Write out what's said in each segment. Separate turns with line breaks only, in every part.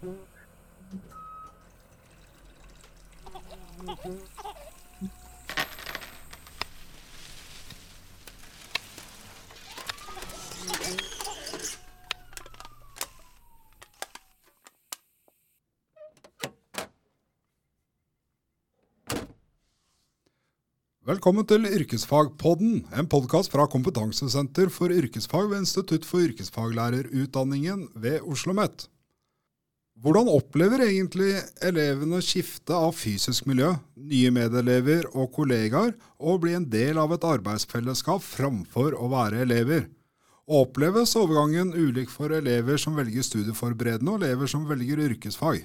Velkommen til Yrkesfagpodden, en podkast fra Kompetansesenter for yrkesfag ved Institutt for yrkesfaglærerutdanningen ved Oslo OsloMet. Hvordan opplever egentlig elevene skifte av fysisk miljø, nye medelever og kollegaer, og bli en del av et arbeidsfellesskap framfor å være elever? Oppleves overgangen ulik for elever som velger studieforberedende, og elever som velger yrkesfag?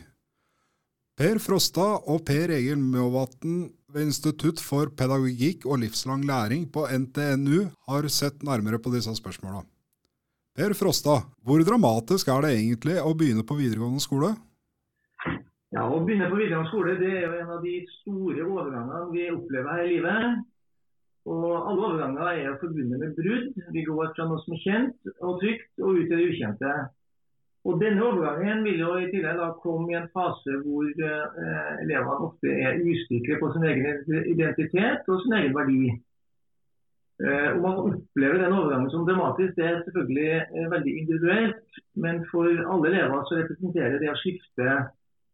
Per Frosta og Per Egil Mjåvatn ved Institutt for pedagogikk og livslang læring på NTNU har sett nærmere på disse spørsmåla. Per Frosta, hvor dramatisk er det egentlig å begynne på videregående skole?
Ja, Å begynne på videregående skole det er jo en av de store overgangene vi opplever her i livet. Og Alle overganger er forbundet med brudd. Vi går fra noe som er kjent og trygt, og ut til det ukjente. Og Denne overgangen vil jo i tillegg da komme i en fase hvor eh, elevene ofte er usikre på sin egen identitet og sin egen verdi. Eh, og Man opplever den overgangen som dramatisk, det er selvfølgelig eh, veldig individuelt. Men for alle elever så representerer det å skifte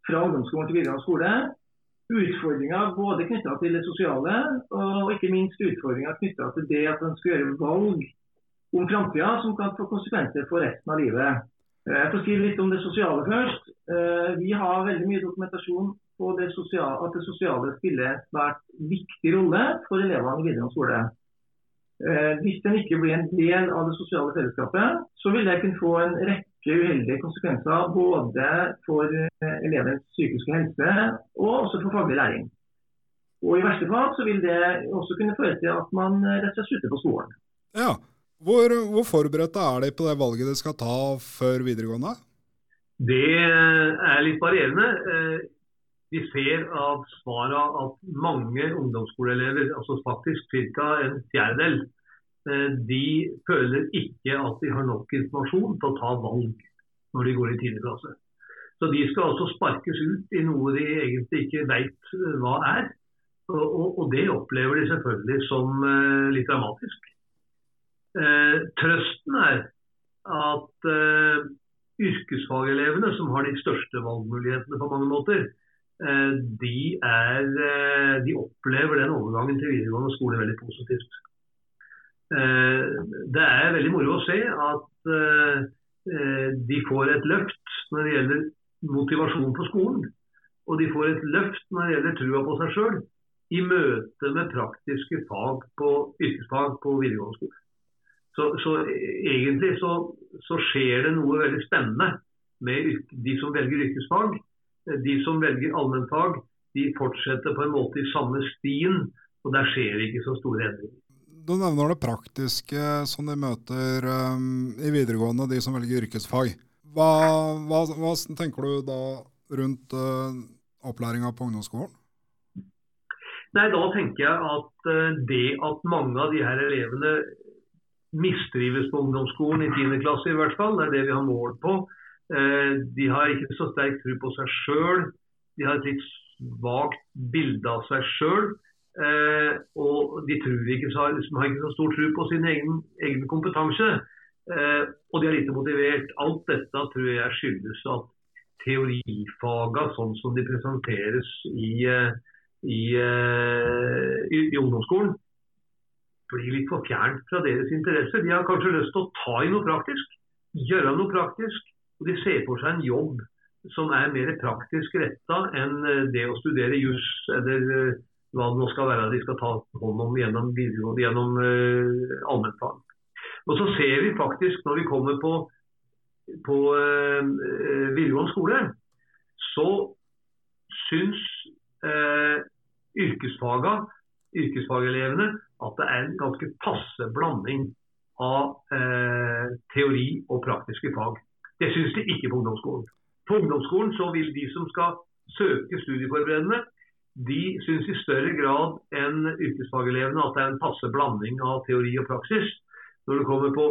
fra ungdomsskolen til videregående skole utfordringer både knytta til det sosiale, og ikke minst utfordringer knytta til det at man skal gjøre valg om framtida som kan få konsekvenser for resten av livet. Eh, jeg får si litt om det sosiale først. Eh, vi har veldig mye dokumentasjon på det sosiale, at det sosiale spiller en svært viktig rolle for elevene i videregående skole. Eh, hvis den ikke blir en del av det sosiale fellesskapet, så vil det kunne få en rekke uheldige konsekvenser både for elevens psykiske helse og også for faglig læring. Og I verste fall så vil det også kunne føre til at man rett og slett slutter på skolen.
Ja, hvor, hvor forberedte er de på det valget de skal ta før videregående?
Det er litt varierende. Eh, vi ser av svarene at mange ungdomsskoleelever, altså faktisk ca. en fjerdedel, eh, de føler ikke at de har nok informasjon til å ta valg når de går i 10. klasse. Så de skal altså sparkes ut i noe de egentlig ikke veit eh, hva er. Og, og, det opplever de selvfølgelig som litt dramatisk. Uh, trøsten er at uh, yrkesfagelevene, som har de største valgmulighetene på mange måter, eh, de, er, eh, de, opplever den overgangen til videregående skole veldig positivt. Eh, det er veldig moro å se at eh, de får et løft når det gjelder motivasjon på skolen. Og de får et løft når det gjelder trua på seg sjøl i møte med praktiske fag på yrkesfag på videregående skole. Så, så egentlig så, så, skjer det noe veldig spennende med de som velger yrkesfag. De som velger allmennfag, de fortsetter på en måte i samme stien, og der skjer det ikke så store endringer.
Du nevner det praktiske som de møter um, i videregående, de som velger yrkesfag. Hva, hva, hva tenker du da rundt uh, opplæringa på ungdomsskolen?
Nei, Da tenker jeg at uh, det at mange av de her elevene mistrives på ungdomsskolen, i 10. klasse i hvert fall. Det er det vi har mål på. Uh, de har ikke så sterk tro på seg sjøl. De har et litt svakt bilde av seg sjøl. Eh, og de ikke, har, har ikke så stor tro på sin egen, egen kompetanse. Eh, og de er lite motivert. Alt dette tror jeg skyldes at teorifaga, sånn som de presenteres i, i, i, i ungdomsskolen, blir litt for fjernt fra deres interesser. De har kanskje lyst til å ta i noe praktisk, gjøre noe praktisk. Og de ser for seg en jobb som er mer praktisk retta enn eh, det å studere juss eller eh, hva det nå skal være de skal ta hånd om gjennom, gjennom uh, allmennfag. Og så ser vi faktisk når vi kommer på, på uh, videregående skole, så syns uh, yrkesfagelevene at det er en ganske passe blanding av uh, teori og praktiske fag. Det syns de ikke på ungdomsskolen. På ungdomsskolen så vil de som skal søke studieforberedende, de syns i større grad enn yrkesfagelevene at det er en passe blanding av teori og praksis. Når du kommer på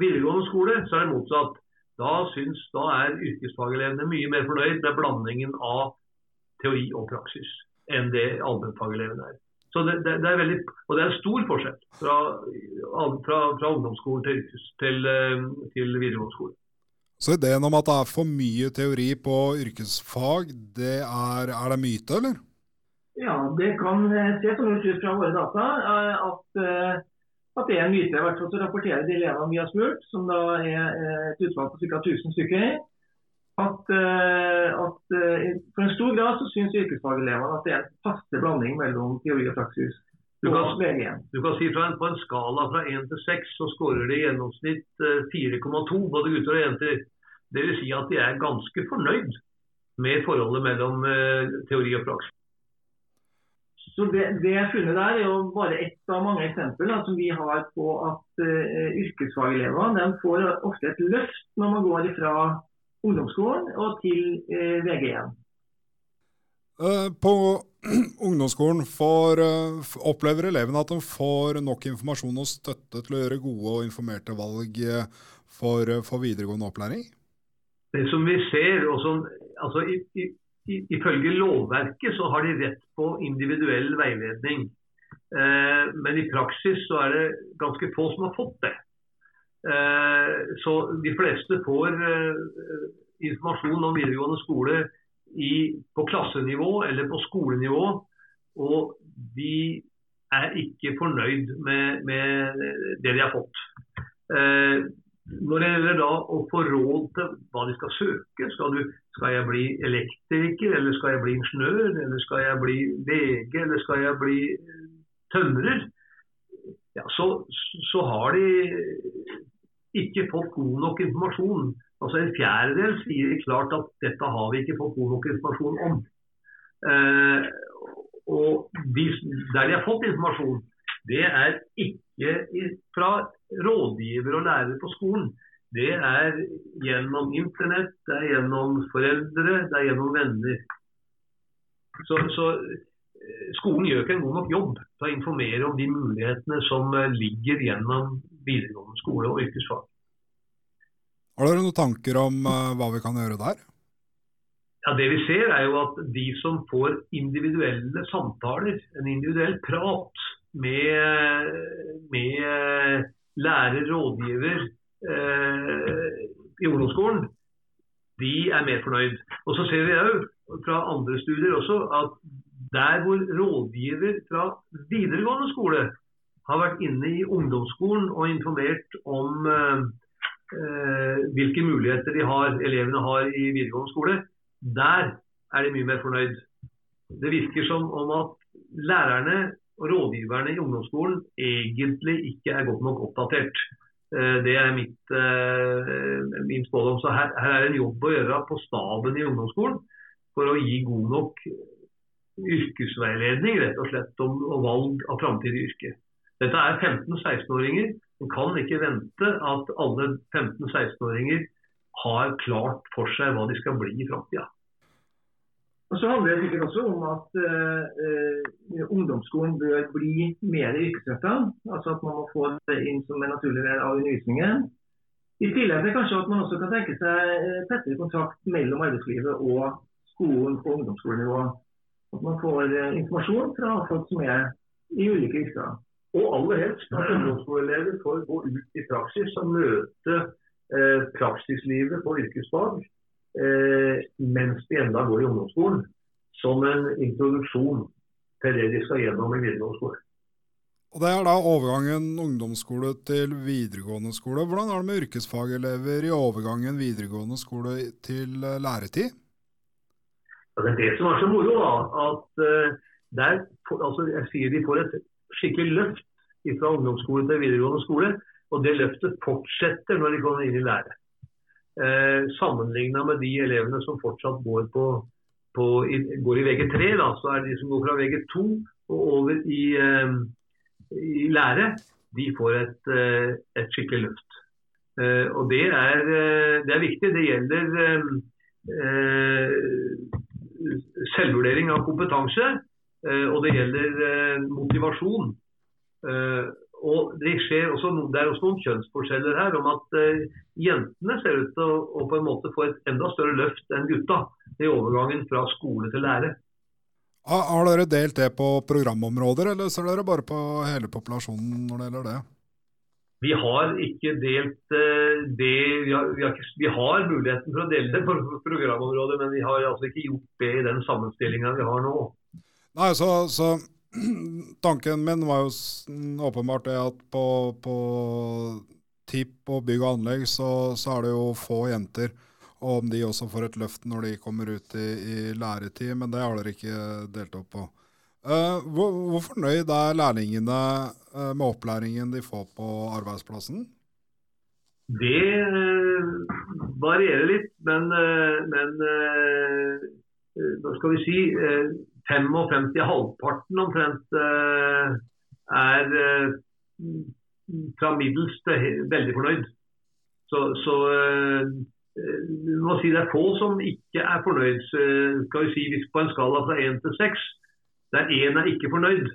videregående skole, så er det motsatt. da, syns, da er yrkesfagelevene mye mer fornøyd med blandingen av teori og praksis enn det allmennfagelevene er. Så det, det, det, er veldig, og det er en stor forskjell fra, fra, fra ungdomsskolen til, til, eh, til videregående skole.
Så ideen om at det er for mye teori på yrkesfag, det er, er det myte, eller?
Ja, det kan se sånn ut fra våre data eh, at, eh, at, det er en myte. I hvert fall så rapporterer de elevene vi har spurt, som da er et utvalg på ca. 1000 stykker, at, at for en stor grad så syns yrkesfagelevene at det er en passe blanding mellom teori og praksis.
Du kan, du kan si en, På en skala fra 1 til 6 så skårer de i gjennomsnitt 4,2 både gutter og jenter. Dvs. Si at de er ganske fornøyd med forholdet mellom teori og praksis.
Så det, det funnet der er jo bare ett av mange eksempler som vi har på at uh, yrkesfagelevene får ofte et løft når man går fra ungdomsskolen og til uh, VG1.
På ungdomsskolen får, eh, opplever elevene at de får nok informasjon og støtte til å gjøre gode og informerte valg eh, for, eh, for videregående opplæring?
Det som vi ser, og som, altså, i, i, i, Ifølge lovverket så har de rett på individuell veiledning. Eh, men i praksis så er det ganske få som har fått det. Eh, så de fleste får eh, informasjon om videregående skole i, på klassenivå eller på skolenivå, og de er ikke fornøyd med, med det de har fått. Eh, når det gjelder da å få råd til hva de skal søke, skal, du, skal, jeg bli elektriker, eller skal jeg bli ingeniør, eller skal jeg bli VG, eller skal jeg bli tømrer, ja, så, så har de ikke fått god nok informasjon Altså En fjerdedel sier klart at dette har vi ikke fått god nok informasjon om. Eh, og de, Der de har fått informasjon, det er ikke fra rådgiver og lærere på skolen. Det er gjennom internett, det er gjennom foreldre, det er gjennom venner. Så, så eh, skolen gjør ikke en god nok jobb til å informere om de mulighetene som eh, ligger gjennom videregående skole og yrkesfag.
Har dere noen tanker om uh, hva vi kan gjøre der?
Ja, Det vi ser er jo at de som får individuelle samtaler, en individuell prat med, med lærer, rådgiver eh, i ungdomsskolen, de er mer fornøyd. Og så ser vi òg fra andre studier også at der hvor rådgiver fra videregående skole har vært inne i ungdomsskolen og informert om eh, hvilke muligheter de har, elevene har i videregående skole, der er de mye mer fornøyd. Det virker som om at lærerne rådgiverne i ungdomsskolen egentlig ikke er godt nok oppdatert. Eh, det er mitt, eh, min spådom. Så her, her, er en jobb å gjøre på staben i ungdomsskolen for å gi god nok yrkesveiledning rett og slett om, om valg av framtidig yrke. Dette er 15-16-åringer En kan ikke vente at alle 15-16-åringer har klart for seg hva de skal bli i framtida.
Og så handler det sikkert også om at eh, ungdomsskolen bør bli mer yrkesretta. Altså at man må få det inn som en naturlig del av undervisningen. I tillegg til kanskje at man også kan tenke seg eh, tettere kontakt mellom arbeidslivet og skolen på ungdomsskolenivå. At man får uh, informasjon fra folk som er i ulike yrker.
Og aller helst at ungdomsskoleelever får gå ut i praksis og møte eh, praksislivet på yrkesfag eh, mens de enda går i ungdomsskolen. Som en introduksjon til det de skal gjennom i videregående skole.
Og Det er da overgangen ungdomsskole til videregående skole. Hvordan er det med yrkesfagelever i overgangen videregående skole til eh, læretid?
Ja, det er det som er så moro. da, at uh, der, altså, jeg sier De får et skikkelig løft fra ungdomsskole til videregående skole. Og det løftet fortsetter når de kommer inn i lære. Eh, Sammenligna med de elevene som fortsatt går, på, på, i, går i VG3, da, så er de som går fra VG2 og over i, eh, i lære, de får et, eh, et skikkelig løft. Eh, og det er, eh, det er, viktig. Det gjelder eh, selvvurdering av kompetanse. Og det gjelder motivasjon. Og Det også, det er også noen kjønnsforskjeller her om at uh, jentene ser ut til å, å, på en måte få et enda større løft enn gutta i overgangen fra skole til lære.
Har dere delt det på programområder, eller ser dere bare på hele populasjonen når det gjelder det?
Vi har ikke delt uh, det vi har, vi, har ikke, vi har, muligheten for å dele det på programområder, men vi har altså ikke gjort det i den sammenstillinga vi har nå.
Nei, så, så tanken min var jo åpenbart det at på, på TIP og bygg og anlegg så, så, er det jo få jenter. Og om de også får et løft når de kommer ut i, i læretid, men det har dere ikke delt opp på. Uh, hvor, hvor, fornøyd er lærlingene uh, med opplæringen de får på arbeidsplassen?
Det uh, varierer litt, men, men hva skal vi si 55, halvparten omtrent, eh, er eh, fra middels til veldig fornøyd. Så, så vi må si det er få som ikke er fornøyd. skal vi si Hvis på en skala fra 1 til 6, der 1 er ikke fornøyd,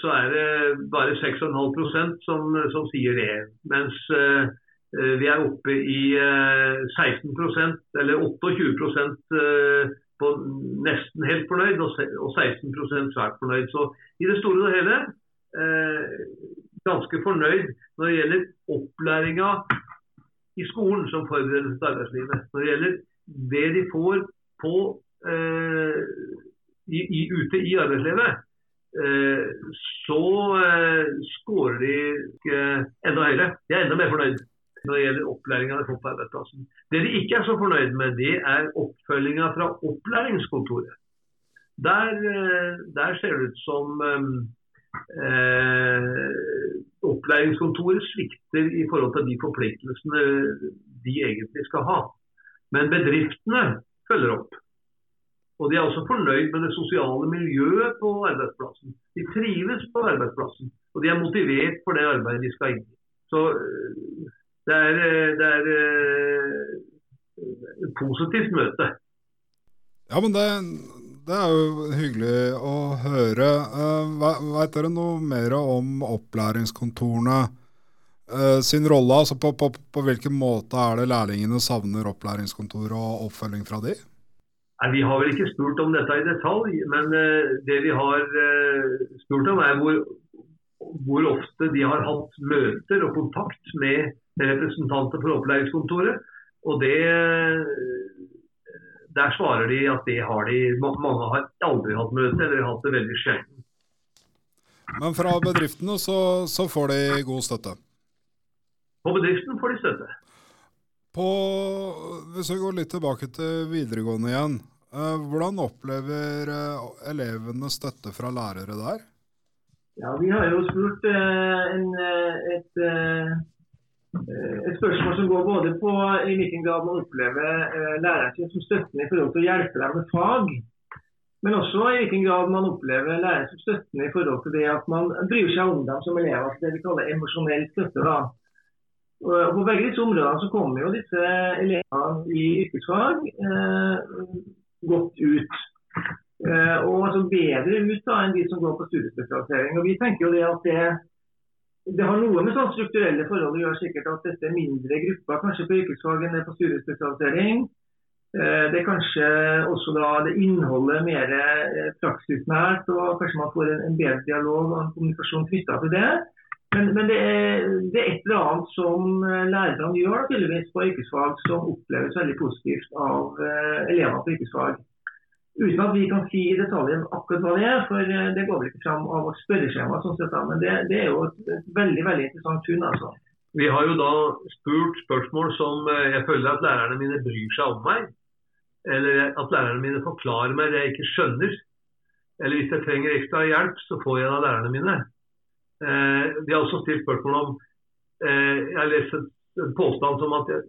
så er det bare 6,5 som, som sier det. Mens vi er oppe i uh, 16% eller 28 uh, på nesten helt fornøyd og 16% svært fornøyd. Så i det store og hele eh, ganske fornøyd når det gjelder opplæringa i skolen som forberedelse til arbeidslivet. Når det gjelder det de får på, eh, i, i, ute i arbeidslivet, eh, så eh, scorer de enda høyere. De er enda mer fornøyd når det gjelder opplæringa de får på arbeidsplassen. Det de ikke er så fornøyd med, det er oppfølginga fra opplæringskontoret. Der, eh, der, ser det ut som eh, opplæringskontoret svikter i forhold til de forpliktelsene de egentlig skal ha. Men bedriftene følger opp. Og De er også fornøyd med det sosiale miljøet på arbeidsplassen. De trives på arbeidsplassen, og de er motivert for det arbeidet de skal inn i. Så eh, det er, eh, det er eh, et positivt møte.
Ja, men det, det, er jo hyggelig å høre. Uh, Veit dere noe mer om opplæringskontorene sin rolle? Altså på, på, på, hvilken måte er det lærlingene savner opplæringskontor og oppfølging fra de?
Nei, Vi har vel ikke spurt om dette i detalj, men det vi har spurt om er hvor, hvor ofte de har hatt møter og kontakt med representanter for opplæringskontoret. Og det, Der svarer de at det har de. Mange har aldri hatt møte, eller hatt det veldig sjelden.
Men fra bedriftene så, så, får de god støtte?
På bedriften får de støtte.
På, hvis vi går litt tilbake til videregående igjen. Eh, hvordan opplever eh, elevene støtte fra lærere der?
Ja, Vi har jo spurt eh, en, et et spørsmål som går både på i hvilken grad man opplever eh, læreren sin som støttende i forhold til å hjelpe deg med fag, men også i hvilken grad man opplever læreren som støttende i forhold til det at man bryr seg om dem som elever, altså det vi kaller emosjonell støtte. da. Og på begge disse områdene så kommer jo disse elevene i yrkesfag eh, godt ut. Eh, og altså bedre ut da enn de som går på studiespesialisering. Og Vi tenker jo det at det det har noe med sånn strukturelle forhold å gjøre sikkert at dette er mindre grupper kanskje på yrkesfag enn på studiespesialisering. Eh, det er kanskje også da det innholdet mer eh, praksisnært, og kanskje man får en, bedre dialog og en kommunikasjon knytta til det. Men, men det, er, det, er, et eller annet som eh, lærerne gjør tydeligvis på yrkesfag som oppleves veldig positivt av elever på yrkesfag. Uten at vi kan si i detaljen akkurat hva det er, for eh, det går vel ikke fram av vårt spørreskjema. sånn sett, Men det, det, er jo et veldig veldig interessant funn. altså.
Vi har jo da spurt spørsmål som eh, jeg føler at lærerne mine bryr seg om meg. Eller at lærerne mine forklarer meg det jeg ikke skjønner. Eller hvis jeg trenger ekstra hjelp, så får jeg det av lærerne mine. Eh, vi har også stilt spørsmål om eh, Jeg har lest en påstand som at jeg,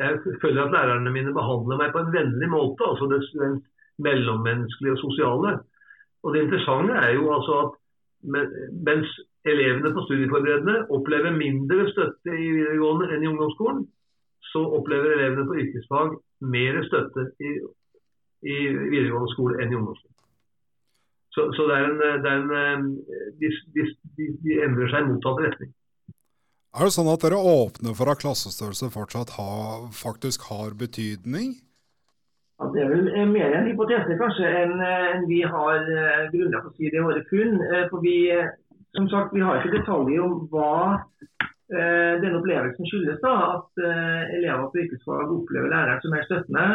jeg, føler at lærerne mine behandler meg på en vennlig måte. altså det, mellommenneskelige og sosiale. Og Det interessante er jo altså at mens elevene på studieforberedende opplever mindre støtte i videregående enn i ungdomsskolen, så opplever elevene på yrkesfag mer støtte i, i videregående skole enn i ungdomsskolen. Så, så det er en, det er en de, de, de, endrer seg i motsatt retning.
Er det sånn at dere åpner for at klassestørrelse fortsatt ha, faktisk har betydning?
Ja, det er vel mer en hypotese kanskje enn en vi har uh, grunnlag for å si det i våre funn. For vi, som sagt, vi har ikke detaljer om hva denne opplevelsen skyldes. da, At elever på yrkesfag opplever læreren som mer støttende.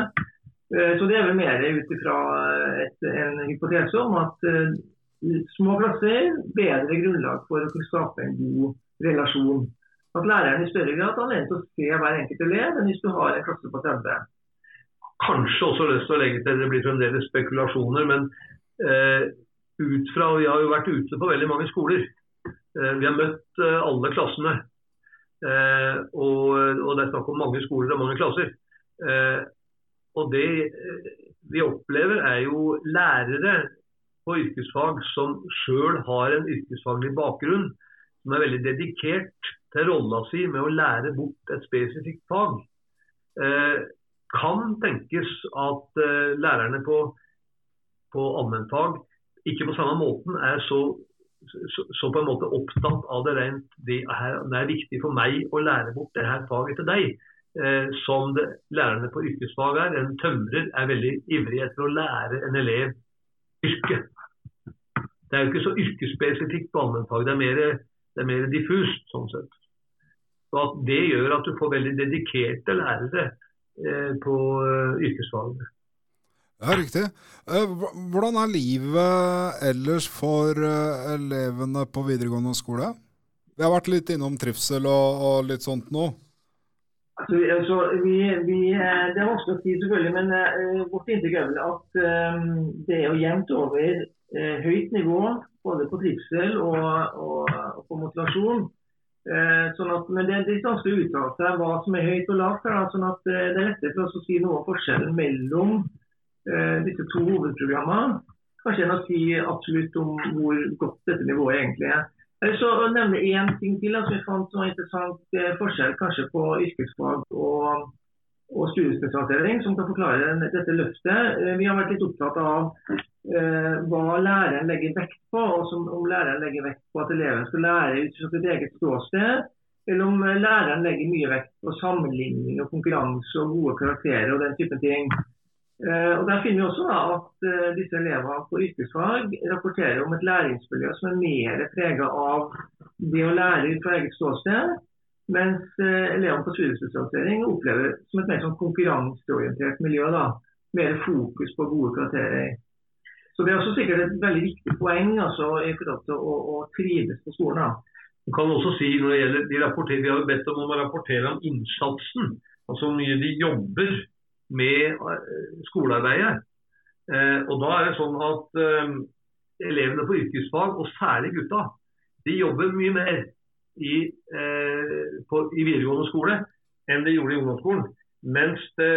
så det er vel mer ut ifra en hypotese om at små klasser bedre grunnlag for å kunne skape en god relasjon at læreren i større grad har anledning til å se hver enkelt elev enn hvis du har en klasse på 30.
Kanskje også lyst til å legge til det blir fremdeles spekulasjoner, men eh, ut fra, Vi har jo vært ute på veldig mange skoler. Eh, vi har møtt eh, alle klassene. Eh, og, og, det er snakk om mange skoler og mange klasser. Eh, og Det vi opplever, er jo lærere på yrkesfag som sjøl har en yrkesfaglig bakgrunn, som er veldig dedikert til rolla si med å lære bort et spesifikt fag. Eh, kan tenkes at eh, lærerne på, på allmennfag ikke på samme måten er så, så, så, på en måte opptatt av det rent det er, det er viktig for meg å lære bort det her faget til deg, eh, som det, lærerne på yrkesfag er. En tømrer er veldig ivrig etter å lære en elev yrke. Det er jo ikke så yrkesspesifikt på allmennfag, det er mer, det er mer diffust sånn sett. Så at Det gjør at du får veldig dedikerte lærere på eh, yrkesfagene.
Ja, riktig. Eh, hvordan er livet ellers for eh, elevene på videregående skole? Vi har vært litt innom trivsel og, og litt sånt nå.
Altså, altså, vi, vi, eh, det er vanskelig å si, selvfølgelig, men vårt inntrykk er vel at det er jo jevnt over høyt nivå både på trivsel og, og, og på motivasjon. Eh, sånn at, men det, det er vanskelig å uttale seg hva som er høyt og lavt. her, sånn at eh, Det er lettere for oss å si noe om forskjellen mellom eh, disse to hovedprogrammene. Kanskje enn å si absolutt om hvor godt dette nivået egentlig er. Jeg vil så nevne én ting til som jeg fant som var interessant eh, forskjell kanskje på yrkesfag og, og studiespesialisering, som kan forklare dette løftet. Eh, vi har vært litt opptatt av eh, hva læreren legger vekt på, og som, om læreren legger vekt på at eleven skal lære ut fra sitt eget ståsted, eller om læreren legger mye vekt på sammenligning og konkurranse og gode karakterer og den type ting. Eh, og Der finner vi også da, at eh, disse elevene på yrkesfag rapporterer om et læringsmiljø som er mer prega av det å lære ut fra eget ståsted, mens eh, elevene på studiespesialisering opplever som et mer sånn konkurranseorientert miljø. da, Mer fokus på gode karakterer. Så Det er også sikkert et veldig viktig poeng altså, i forhold til å, å trives på skolen. Da.
Du kan også si når det gjelder, de rapporter, Vi har bedt om å rapportere om innsatsen, altså hvor mye de jobber med eh, skolearbeidet. Eh, og da er det sånn at eh, Elevene på yrkesfag, og særlig gutta, de jobber mye mer i, eh, på, i videregående skole enn det gjorde i ungdomsskolen. Mens det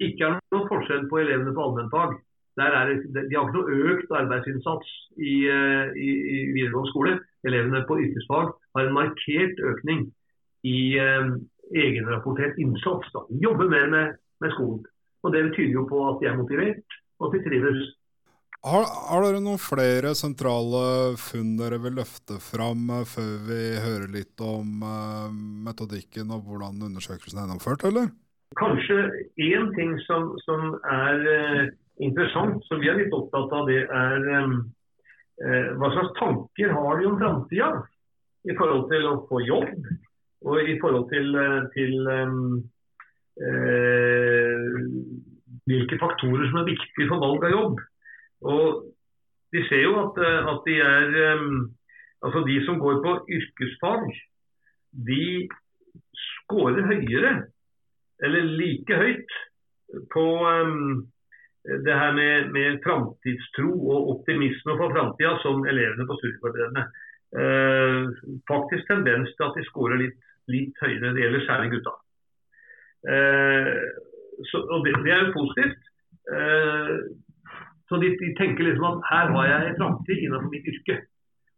ikke er noen forskjell på elevene på allmennfag. De har ikke noe økt arbeidsinnsats i, eh, i, i, videregående skole. Elevene på yrkesfag har en markert økning i eh, egenrapportert innsats. Da. Jobber mer med, med, skolen. Og Det tyder jo på at de er motivert og at de trives.
Har, har, dere noen flere sentrale funn dere vil løfte fram eh, før vi hører litt om uh, metodikken og hvordan undersøkelsen er gjennomført, eller?
Kanskje én ting som, som er uh, interessant, som vi er litt opptatt av, det er eh, hva slags tanker har de om framtida i forhold til å få jobb, og i forhold til, til eh, hvilke faktorer som er viktige for valg av jobb. Og de ser jo at, eh, at de er um, altså de som går på yrkesfag, de scorer høyere, eller like høyt, på um, det her med, med framtidstro og optimisme for framtida som elevene på studieforberedende. Uh, faktisk tendens til at de skårer litt, litt, høyere. Det gjelder særlig gutta. Uh, så, og det, det, er jo positivt. Så de, de, tenker liksom at her har jeg en framtid innenfor mitt yrke.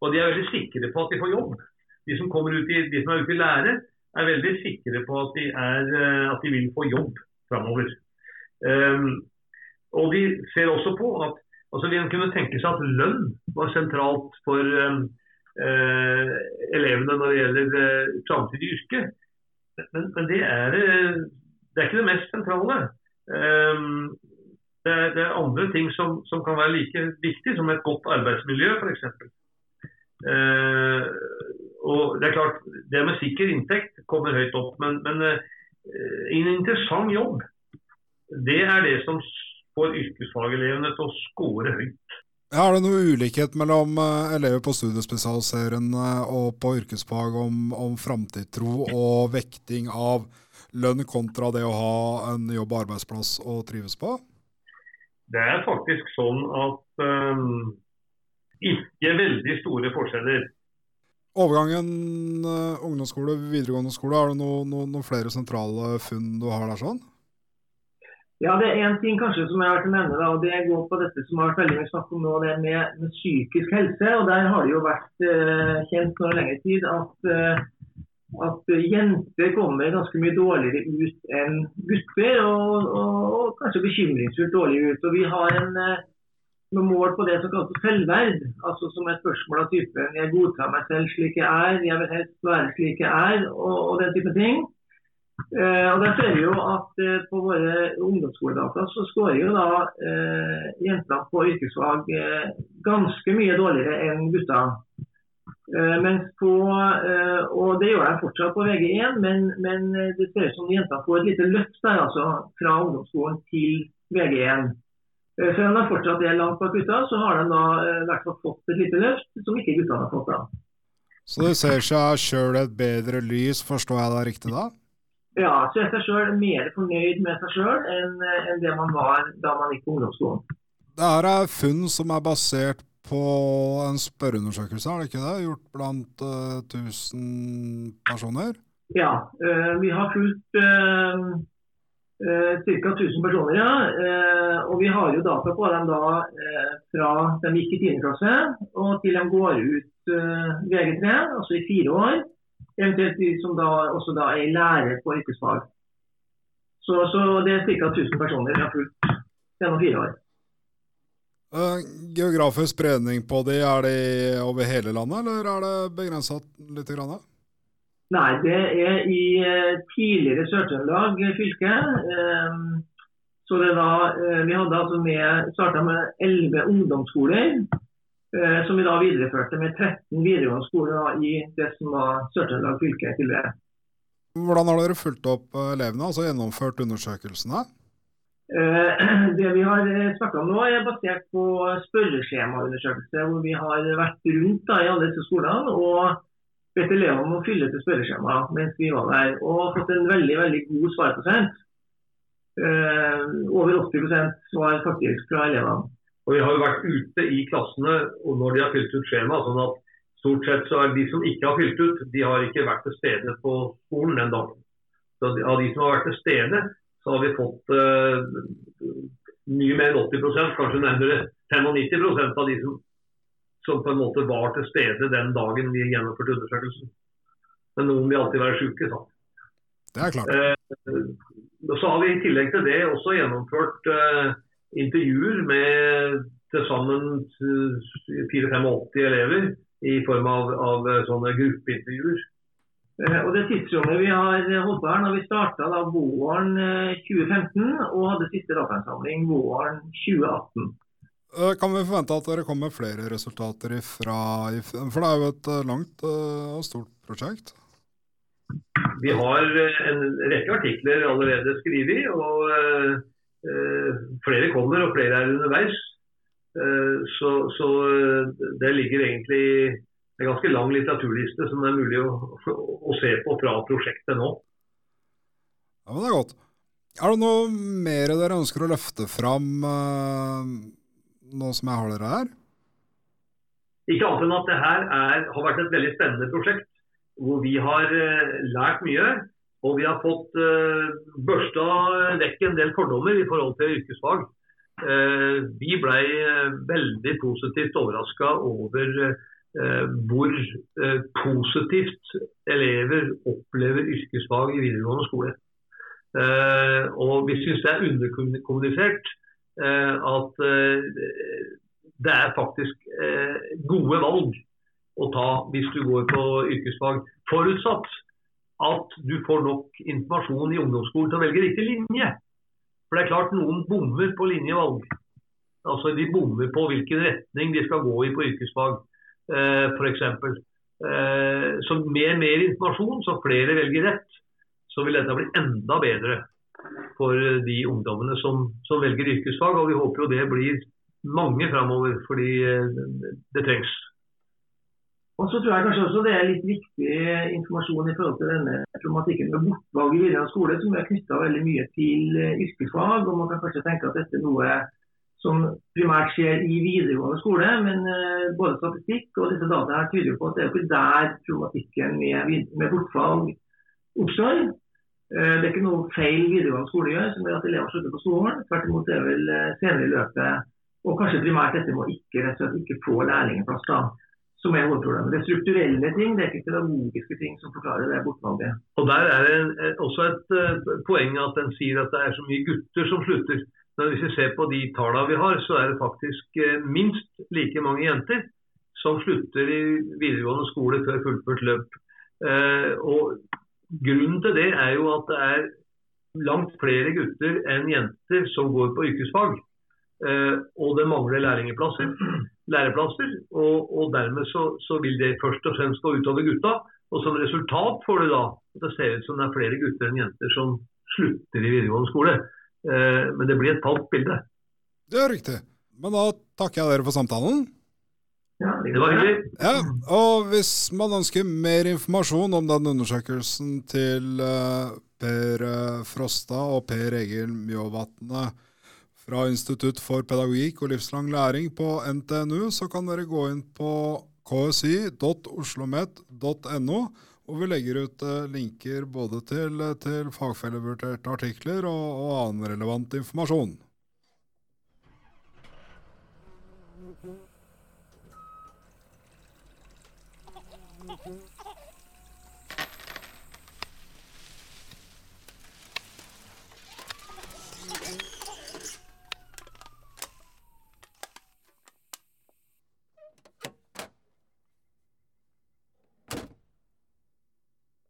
Og de er veldig sikre på at de får jobb. De som, i, de som er ute i lære, er veldig sikre på at de, er, eh, at de vil få jobb framover. Um, og de ser også på at Altså Vi kunne tenke seg at lønn var sentralt for eh, elevene når det gjelder uh, framtidig yrke. Men, men det, er, det, er, ikke det mest sentrale. Um, det, er, det er, andre ting som, som, kan være like viktig, som et godt arbeidsmiljø f.eks. Eh, og det er klart, det med sikker inntekt kommer høyt opp, men, men eh, en interessant jobb, det er det som får yrkesfagelevene til å score høyt.
Er det noe ulikhet mellom uh, elever på studiespesialiserende og på yrkesfag om, om framtidstro og vekting av lønn kontra det å ha en jobb og arbeidsplass å trives på?
Det er faktisk sånn at um, ikke veldig store forskjeller.
Overgangen uh, ungdomsskole, videregående skole, er det noen no, noe flere sentrale funn du har der sånn?
Ja, det er én ting kanskje som jeg har vært å nevne. Og Det går på dette som har vært veldig mye snakk om nå, det med, med, psykisk helse. og Der har det jo vært uh, kjent for lengre tid at, uh, at jenter kommer ganske mye dårligere ut enn gutter. Og, og, og kanskje bekymringsfullt dårlig ut. og Vi har en noen mål på det som kalles selvverd. altså Som et spørsmål av typen jeg godtar meg selv slik jeg er, jeg vil helst være slik jeg er, og, og den type ting. Eh, og der ser vi jo at eh, På våre ungdomsskoledata så skårer jo da eh, jenter på yrkesfag eh, ganske mye dårligere enn gutter. Eh, mens på, eh, og Det gjør de fortsatt på VG1, men, men, det ser ut som jenta får et lite løft der, altså, fra ungdomsskolen til VG1. Selv om de fortsatt er langt bak gutta, så har de da i hvert fall fått et lite løft som ikke gutta har fått. da.
Så det ser seg sjøl et bedre lys, forstår jeg deg riktig da?
Ja, så er seg sjøl mer fornøyd med seg sjøl enn, enn, det man var da man gikk på ungdomsskolen.
Det her er funn som er basert på en spørreundersøkelse, er det ikke det? Gjort blant uh, eh, 1000 personer?
Ja, uh, vi har fulgt uh, uh, ca. 1000 personer, ja. Uh, og vi har jo data på dem da fra de gikk i 10. klasse og til de går ut VG3, altså i fire år. Eventuelt de som da, også da er lærer på yrkesfag. Så, så det er ca. 1000 personer vi har fulgt gjennom fire år.
Uh, geografisk spredning på de, er de over hele landet, eller er det begrensa litt? Grann?
Nei, det er i uh, tidligere Sør-Trøndelag fylke. Uh, så det da, Vi hadde altså med, starta med elleve ungdomsskoler. Eh, som vi da videreførte med 13 videregående skoler i det som var Sør-Trøndelag fylke tidligere.
Hvordan har dere fulgt opp eh, elevene, altså gjennomført undersøkelsene?
Eh, det vi har snakka om nå, er basert på spørreskjemaundersøkelse, hvor vi har vært rundt da, i alle disse skolene og bedt elevene om å fylle til spørreskjema mens vi var der, og fått en veldig veldig god svarprosent. Over 80% svar faktisk fra elevene.
Og Vi har jo vært ute i klassene og når de har fylt ut skjema. sånn at stort sett så er De som ikke har fylt ut, de har ikke vært til stede på skolen den dagen. Så Av de som har vært til stede, så har vi fått uh, mye mer enn 80 kanskje nærmere 95% av de som, som, på en måte var til stede den dagen vi gjennomførte undersøkelsen. Men noen vil alltid være syke,
sant. Det er klart.
Uh, så har vi i tillegg til det også gjennomført uh, intervjuer med til sammen 84 elever i form av, av sånne gruppeintervjuer.
Eh, og Det tidsrommet vi har holdt på her, når vi starta våren 2015 eh, og hadde siste datainnsamling våren 2018.
Eh, kan vi forvente at dere kommer med flere resultater ifra For det er jo et langt og stort prosjekt?
Vi har en rekke artikler allerede skrevet. og flere kommer, og flere er underveis. Så, så det ligger egentlig en ganske lang litteraturliste som det er mulig å, å, se på fra prosjektet nå.
Ja, men Det er godt. Er det noe mer dere ønsker å løfte fram nå som jeg har dere her?
Ikke annet enn at det her er, har vært et veldig spennende prosjekt. Hvor vi har lært mye. Og vi har fått uh, børsta vekk en del fordommer i forhold til yrkesfag. Uh, vi ble uh, veldig positivt overraska over uh, hvor positivt elever opplever yrkesfag i videregående skole. og vi syns det er underkommunisert at det er faktisk eh, gode valg å ta hvis du går på yrkesfag. Forutsatt at du får nok informasjon i ungdomsskolen til å velge riktig linje. For det er klart noen bommer på linjevalg. Altså De bommer på hvilken retning de skal gå i på yrkesfag, eh, f.eks. Eh, så med mer informasjon, så flere velger rett, så vil dette bli enda bedre for de ungdommene som, som velger yrkesfag. Og vi håper jo det blir mange framover, fordi eh, det trengs.
Og så tror jeg kanskje også det er litt viktig informasjon i forhold til denne problematikken med bortvalg i videregående skole, som er knytta veldig mye til eh, yrkesfag. og Man kan kanskje tenke at dette er noe som primært skjer i videregående skole, men uh, både statistikk og disse dataene tyder på at det er ikke der problematikken med, med bortfall oppstår. Uh, det er ikke noe feil videregående skole gjør som gjør at elever slutter på skolen. Tvert imot er vel senere i løpet, og kanskje primært dette med å ikke, ikke få lærlingplass. da som er hovedproblemet. Det er strukturelle ting, det er ikke pedagogiske ting som forklarer det bortvalget.
Og Der er det også et poeng at en sier at det er så mye gutter som slutter. Men hvis vi ser på de tallene vi har, så er det faktisk uh, minst like mange jenter som slutter i videregående skole før fullført løp. Uh, og Grunnen til det er jo at det er langt flere gutter enn jenter som går på yrkesfag. og det mangler lærlingeplasser, læreplasser. Og, og dermed så, så, vil det først og fremst gå utover gutta. Og som resultat får du da at det ser ut som det er flere gutter enn jenter som slutter i videregående skole. Eh, men det blir et falskt bilde.
Det er riktig. Men da takker jeg dere for samtalen.
Ja, det var hyggelig.
Ja, og hvis man ønsker mer informasjon om den undersøkelsen til uh, Per uh, Frosta og Per Egil Mjåvatne fra Institutt for pedagogikk og livslang læring på NTNU, så kan dere gå inn på og vi legger ut eh, linker både til, til fagfellevurderte artikler og, og annen relevant informasjon.